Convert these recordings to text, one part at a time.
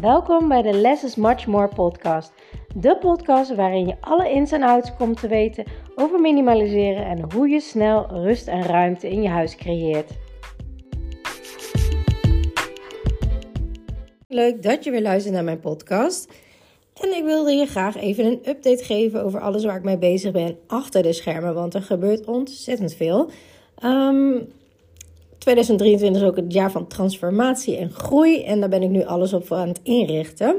Welkom bij de Less is Much More podcast. De podcast waarin je alle ins en outs komt te weten over minimaliseren en hoe je snel rust en ruimte in je huis creëert. Leuk dat je weer luistert naar mijn podcast. En ik wilde je graag even een update geven over alles waar ik mee bezig ben achter de schermen, want er gebeurt ontzettend veel. Um, 2023 is ook het jaar van transformatie en groei. En daar ben ik nu alles op aan het inrichten.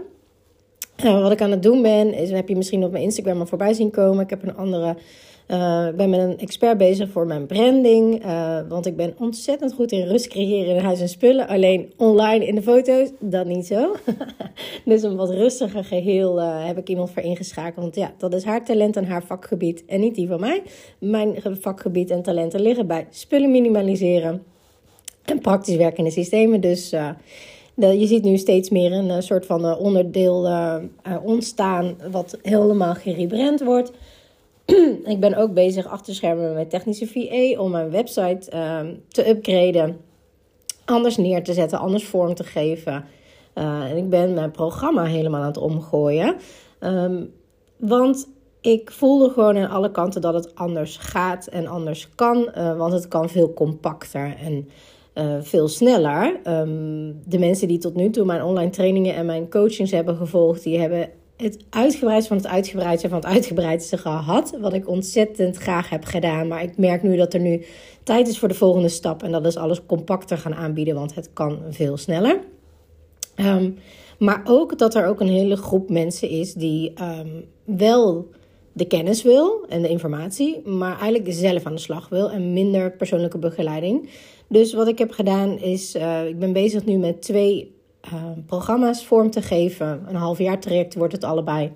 Wat ik aan het doen ben, is, heb je misschien op mijn Instagram al voorbij zien komen. Ik heb een andere, uh, ben met een expert bezig voor mijn branding. Uh, want ik ben ontzettend goed in rust creëren in huis en spullen. Alleen online in de foto's, dat niet zo. dus een wat rustiger geheel heb ik iemand voor ingeschakeld. Want ja, dat is haar talent en haar vakgebied en niet die van mij. Mijn vakgebied en talenten liggen bij spullen minimaliseren en praktisch werkende systemen. Dus de, je ziet nu steeds meer een uh, soort van uh, onderdeel ontstaan wat helemaal gerebrand wordt. ik ben ook bezig achter schermen met technische VA om mijn website ehm, te upgraden, anders neer te zetten, anders vorm te geven. en ik ben mijn programma helemaal aan het omgooien. Um, want ik voelde gewoon aan alle kanten dat het anders gaat en anders kan. want het kan veel compacter. En uh, veel sneller. Um, de mensen die tot nu toe mijn online trainingen en mijn coachings hebben gevolgd, die hebben het uitgebreid van het uitgebreidste van het uitgebreidste gehad. Wat ik ontzettend graag heb gedaan. Maar ik merk nu dat er nu tijd is voor de volgende stap. En dat is alles compacter gaan aanbieden, want het kan veel sneller. Um, maar ook dat er ook een hele groep mensen is die um, wel de kennis wil en de informatie, maar eigenlijk zelf aan de slag wil en minder persoonlijke begeleiding. Dus wat ik heb gedaan is, uh, ik ben bezig nu met twee uh, programma's vorm te geven. Een half jaar traject wordt het allebei.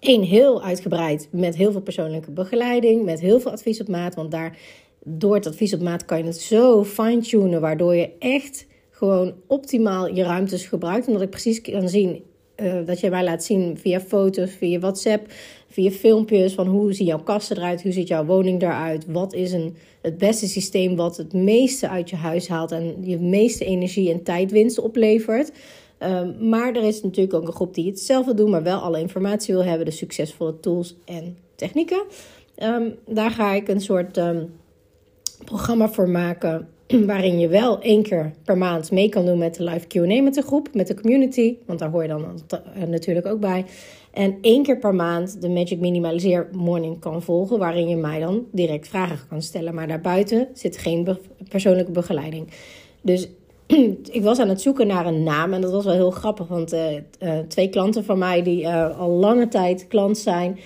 Eén heel uitgebreid met heel veel persoonlijke begeleiding, met heel veel advies op maat. Want daar, door het advies op maat kan je het zo fine-tunen, waardoor je echt gewoon optimaal je ruimtes gebruikt. Omdat ik precies kan zien uh, dat je mij laat zien via foto's, via WhatsApp, via filmpjes van hoe zien jouw kasten eruit, hoe ziet jouw woning eruit, wat is een, het beste systeem wat het meeste uit je huis haalt en je meeste energie en tijdwinst oplevert. Um, maar er is natuurlijk ook een groep die hetzelfde doet, maar wel alle informatie wil hebben, de succesvolle tools en technieken. Um, daar ga ik een soort um, programma voor maken waarin je wel één keer per maand mee kan doen met de live QA met de groep, met de community. Want daar hoor je dan natuurlijk ook bij. En één keer per maand de Magic Minimaliseer Morning kan volgen, waarin je mij dan direct vragen kan stellen. Maar daarbuiten zit geen persoonlijke begeleiding. Dus ik was aan het zoeken naar een naam en dat was wel heel grappig, want uh, uh, twee klanten van mij die al lange tijd klant zijn,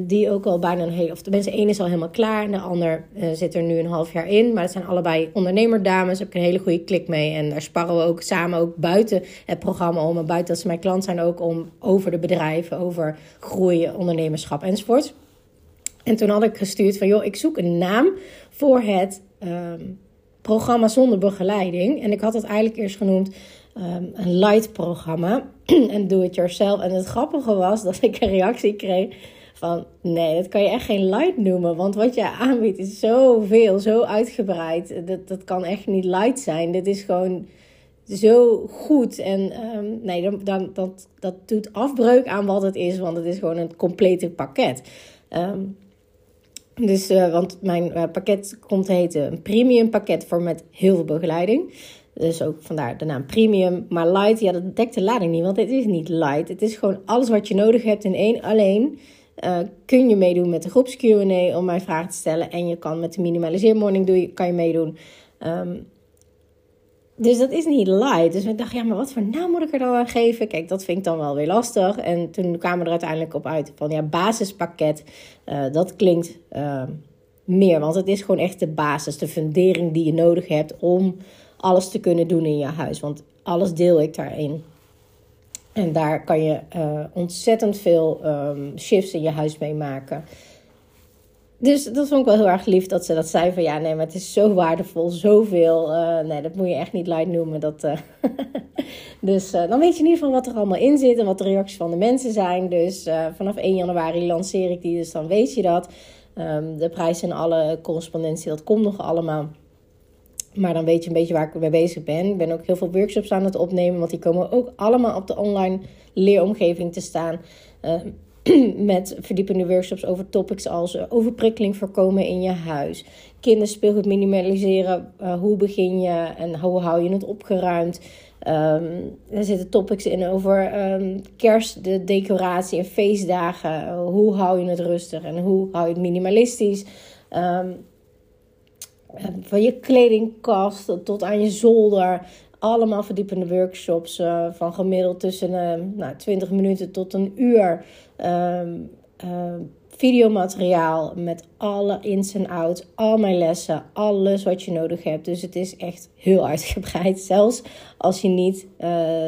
die ook al bijna een hele, of tenminste één is al helemaal klaar en de ander zit er nu een half jaar in, maar het zijn allebei ondernemerdames, heb ik een hele goede klik mee en daar sparren we ook samen ook buiten het programma om en buiten dat ze mijn klant zijn ook om over de bedrijven, over groei, ondernemerschap enzovoort. En toen had ik gestuurd van joh, ik zoek een naam voor het um, programma zonder begeleiding. En ik had het eigenlijk eerst genoemd um, een light programma. en do it yourself. En het grappige was dat ik een reactie kreeg van... Nee, dat kan je echt geen light noemen. Want wat je aanbiedt is zoveel, zo uitgebreid. Dat, dat kan echt niet light zijn. Dit is gewoon zo goed. En um, nee, dan, dat, dat doet afbreuk aan wat het is. Want het is gewoon een complete pakket. Um, dus, uh, want mijn uh, pakket komt heten een premium pakket voor met heel veel begeleiding. Dus ook vandaar de naam premium. Maar light, ja, dat dekt de lading niet, want het is niet light. Het is gewoon alles wat je nodig hebt in één. Alleen uh, kun je meedoen met de groeps Q&A om mij vragen te stellen. En je kan met de minimaliseer morning doe je, kan je meedoen. Um, dus dat is niet light. Dus ik dacht, ja, maar wat voor naam moet ik er dan aan geven? Kijk, dat vind ik dan wel weer lastig. En toen kwamen we er uiteindelijk op uit van, ja, basispakket. Uh, dat klinkt uh, meer, want het is gewoon echt de basis, de fundering die je nodig hebt om alles te kunnen doen in je huis. Want alles deel ik daarin. En daar kan je uh, ontzettend veel um, shifts in je huis mee maken. Dus dat vond ik wel heel erg lief dat ze dat zei van ja, nee, maar het is zo waardevol, zoveel. Uh, nee, dat moet je echt niet light noemen. Dat, uh, dus uh, dan weet je in ieder geval wat er allemaal in zit en wat de reacties van de mensen zijn. Dus vanaf 1 januari lanceer ik die, dus dan weet je dat. Um, de prijs en alle correspondentie, dat komt nog allemaal. Maar dan weet je een beetje waar ik mee bezig ben. Ik ben ook heel veel workshops aan het opnemen, want die komen ook allemaal op de online leeromgeving te staan. Met verdiepende workshops over topics als overprikkeling voorkomen in je huis, kinderspeelgoed minimaliseren, uh, hoe begin je en hoe hou je het opgeruimd. Um, er zitten topics in over um, kerst, de decoratie en feestdagen. Hoe hou je het rustig en hoe hou je het minimalistisch? Um, van je kledingkast tot aan je zolder. Allemaal verdiepende workshops uh, van gemiddeld tussen uh, nou, 20 minuten tot een uur. Um, uh, videomateriaal met alle ins en outs, al mijn lessen, alles wat je nodig hebt. Dus het is echt heel uitgebreid. Zelfs als je niet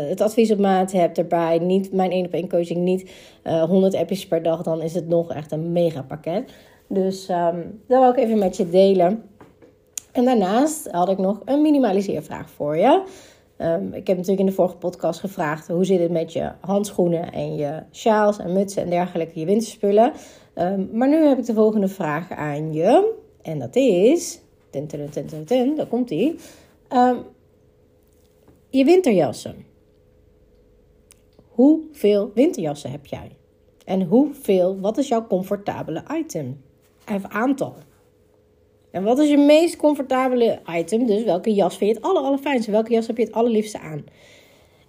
het advies op maat hebt erbij, niet mijn 1 op 1 coaching, niet 100 appjes per dag, dan is het nog echt een mega pakket. Dus um, dat wil ik even met je delen. En daarnaast had ik nog een minimaliseervraag voor je. Um, ik heb natuurlijk in de vorige podcast gevraagd hoe zit het met je handschoenen en je sjaals en mutsen en dergelijke, je winterspullen. Um, maar nu heb ik de volgende vraag aan je. En dat is. Ten, ten, ten, ten, daar komt die. Um, je winterjassen. Hoeveel winterjassen heb jij? En hoeveel, wat is jouw comfortabele item? Even aantal. En wat is je meest comfortabele item? Dus welke jas vind je het aller, allerfijnste? Welke jas heb je het allerliefste aan?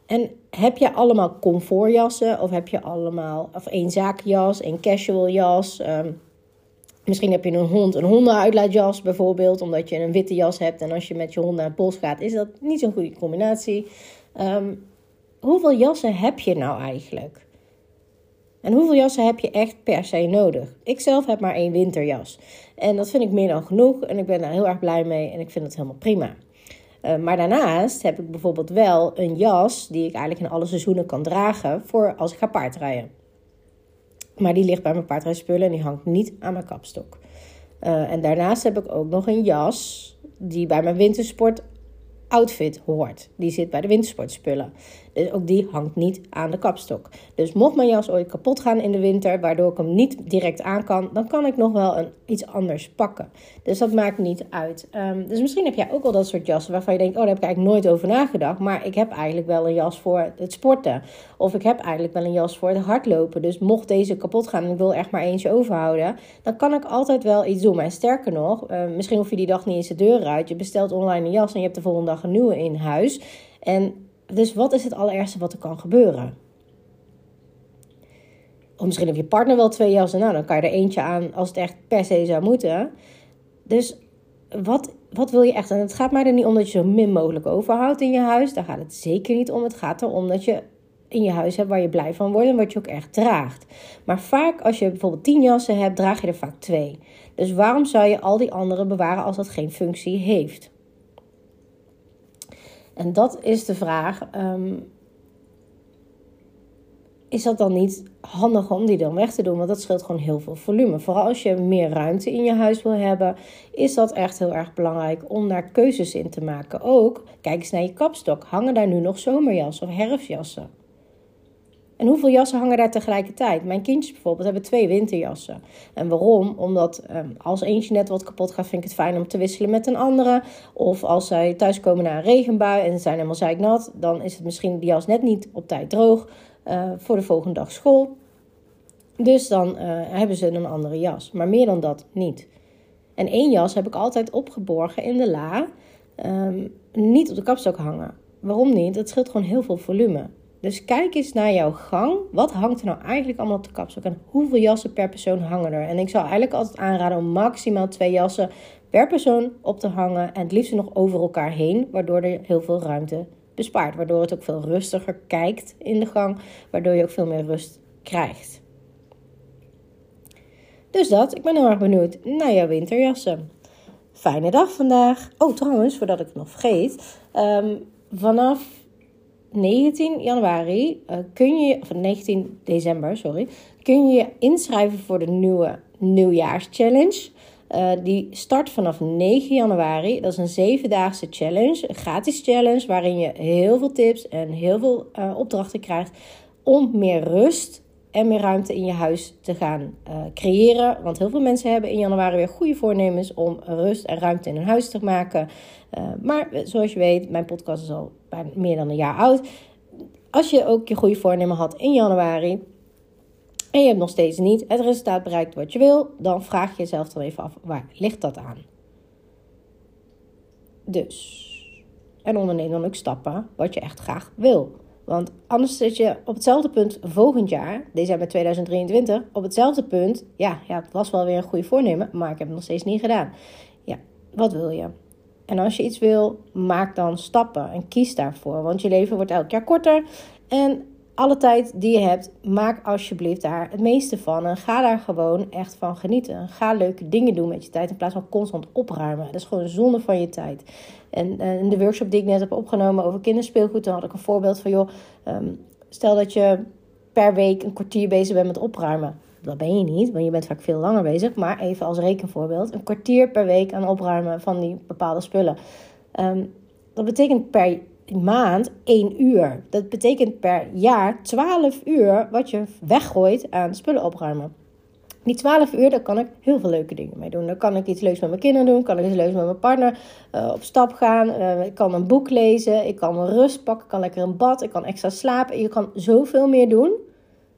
En heb je allemaal comfortjassen? Of heb je allemaal of één zaakjas, één casual jas? Um, misschien heb je een hond, een hondenuitlaatjas bijvoorbeeld. Omdat je een witte jas hebt. En als je met je hond naar het bos gaat, is dat niet zo'n goede combinatie. Um, hoeveel jassen heb je nou eigenlijk? En hoeveel jassen heb je echt per se nodig? Ik zelf heb maar één winterjas. En dat vind ik meer dan genoeg. En ik ben daar heel erg blij mee. En ik vind het helemaal prima. Uh, maar daarnaast heb ik bijvoorbeeld wel een jas die ik eigenlijk in alle seizoenen kan dragen voor als ik ga paardrijden. Maar die ligt bij mijn paardrijspullen en die hangt niet aan mijn kapstok. Uh, en daarnaast heb ik ook nog een jas die bij mijn wintersport outfit hoort. Die zit bij de wintersportspullen. Dus ook die hangt niet aan de kapstok. Dus mocht mijn jas ooit kapot gaan in de winter, waardoor ik hem niet direct aan kan, dan kan ik nog wel een, iets anders pakken. Dus dat maakt niet uit. Um, dus misschien heb jij ook wel dat soort jassen waarvan je denkt: oh, daar heb ik eigenlijk nooit over nagedacht. Maar ik heb eigenlijk wel een jas voor het sporten. Of ik heb eigenlijk wel een jas voor het hardlopen. Dus mocht deze kapot gaan en ik wil echt maar eentje overhouden, dan kan ik altijd wel iets doen. Maar sterker nog, uh, misschien hoef je die dag niet eens de deur uit. Je bestelt online een jas en je hebt de volgende dag een nieuwe in huis. En dus wat is het allerergste wat er kan gebeuren? Of misschien heb je partner wel twee jassen. Nou, dan kan je er eentje aan als het echt per se zou moeten. Dus wat, wat wil je echt? En het gaat mij er niet om dat je zo min mogelijk overhoudt in je huis. Daar gaat het zeker niet om. Het gaat erom dat je in je huis hebt waar je blij van wordt en wat je ook echt draagt. Maar vaak als je bijvoorbeeld tien jassen hebt, draag je er vaak twee. Dus waarom zou je al die andere bewaren als dat geen functie heeft? En dat is de vraag. Ehm, is dat dan niet handig om die dan weg te doen? Want dat scheelt gewoon heel veel volume. Vooral als je meer ruimte in je huis wil hebben, is dat echt heel erg belangrijk om daar keuzes in te maken. Ook, kijk eens naar je kapstok. Hangen daar nu nog zomerjassen of herfstjassen? En hoeveel jassen hangen daar tegelijkertijd? Mijn kindjes bijvoorbeeld hebben twee winterjassen. En waarom? Omdat um, als eentje net wat kapot gaat, vind ik het fijn om te wisselen met een andere. Of als zij thuiskomen na een regenbui en ze zijn helemaal zeiknat, dan is het misschien die jas net niet op tijd droog uh, voor de volgende dag school. Dus dan uh, hebben ze een andere jas. Maar meer dan dat niet. En één jas heb ik altijd opgeborgen in de la. Um, niet op de kapstok hangen. Waarom niet? Dat scheelt gewoon heel veel volume. Dus kijk eens naar jouw gang. Wat hangt er nou eigenlijk allemaal op de kapstok? En hoeveel jassen per persoon hangen er? En ik zou eigenlijk altijd aanraden om maximaal twee jassen per persoon op te hangen. En het liefst nog over elkaar heen, waardoor er heel veel ruimte bespaart. Waardoor het ook veel rustiger kijkt in de gang, waardoor je ook veel meer rust krijgt. Dus dat, ik ben heel erg benieuwd naar jouw winterjassen. Fijne dag vandaag. Oh, trouwens, voordat ik het nog vergeet. Um, vanaf 19 januari uh, kun je, of 19 december, sorry, kun je je inschrijven voor de nieuwe nieuwjaarschallenge. Uh, die start vanaf 9 januari. Dat is een zevendaagse challenge, een gratis challenge, waarin je heel veel tips en heel veel uh, opdrachten krijgt om meer rust en meer ruimte in je huis te gaan uh, creëren. Want heel veel mensen hebben in januari weer goede voornemens om rust en ruimte in hun huis te maken. Uh, maar zoals je weet, mijn podcast is al meer dan een jaar oud. Als je ook je goede voornemen had in januari en je hebt nog steeds niet het resultaat bereikt wat je wil, dan vraag je jezelf dan even af waar ligt dat aan? Dus. En onderneem dan ook stappen wat je echt graag wil. Want anders zit je op hetzelfde punt volgend jaar, met 2023, op hetzelfde punt. Ja, ja, het was wel weer een goede voornemen, maar ik heb het nog steeds niet gedaan. Ja, wat wil je? En als je iets wil, maak dan stappen en kies daarvoor. Want je leven wordt elk jaar korter. En alle tijd die je hebt, maak alsjeblieft daar het meeste van. En ga daar gewoon echt van genieten. Ga leuke dingen doen met je tijd in plaats van constant opruimen. Dat is gewoon een zonde van je tijd. En eh, in de workshop die ik net heb opgenomen over kinderspeelgoed, dan had ik een voorbeeld van: joh, ehm, stel dat je per week een kwartier bezig bent met opruimen. Dat ben je niet, want je bent vaak veel langer bezig. Maar even als rekenvoorbeeld: een kwartier per week aan opruimen van die bepaalde spullen. Um, dat betekent per maand 1 uur. Dat betekent per jaar 12 uur wat je weggooit aan spullen opruimen. Die 12 uur, daar kan ik heel veel leuke dingen mee doen. Dan kan ik iets leuks met mijn kinderen doen. Kan ik iets leuks met mijn partner uh, op stap gaan. Uh, ik kan een boek lezen. Ik kan mijn rust pakken. Ik kan lekker een bad. Ik kan extra slapen. Je kan zoveel meer doen.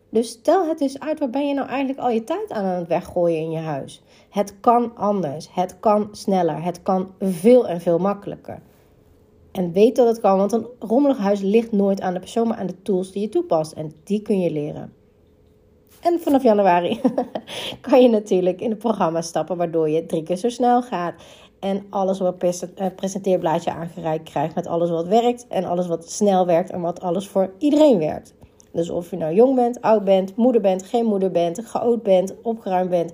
Dus stel het eens uit, waar ben je nou eigenlijk al je tijd aan het weggooien in je huis? Het kan anders. Het kan sneller. Het kan veel en veel makkelijker. En weet dat het kan, want een rommelig huis ligt nooit aan de persoon, maar aan de tools die je toepast. En die kun je leren. En vanaf januari kan je natuurlijk in het programma stappen, waardoor je drie keer zo snel gaat. En alles wat eh, presenteerblaadje aangereikt krijgt met alles wat werkt. En alles wat snel werkt en wat alles voor iedereen werkt. Dus of je nou jong bent, oud bent, moeder bent, geen moeder bent, geoud bent, opgeruimd bent.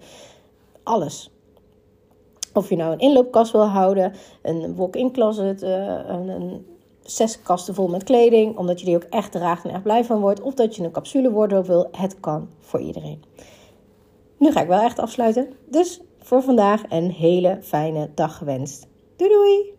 Alles. Of je nou een inloopkast wil houden, een walk-in closet, uh, een, een zes kasten vol met kleding, omdat je die ook echt draagt en echt blij van wordt. Of dat je een capsule wardrobe wil. Het kan voor iedereen. Nu ga ik wel echt afsluiten. Dus voor vandaag een hele fijne dag gewenst. Doei doei!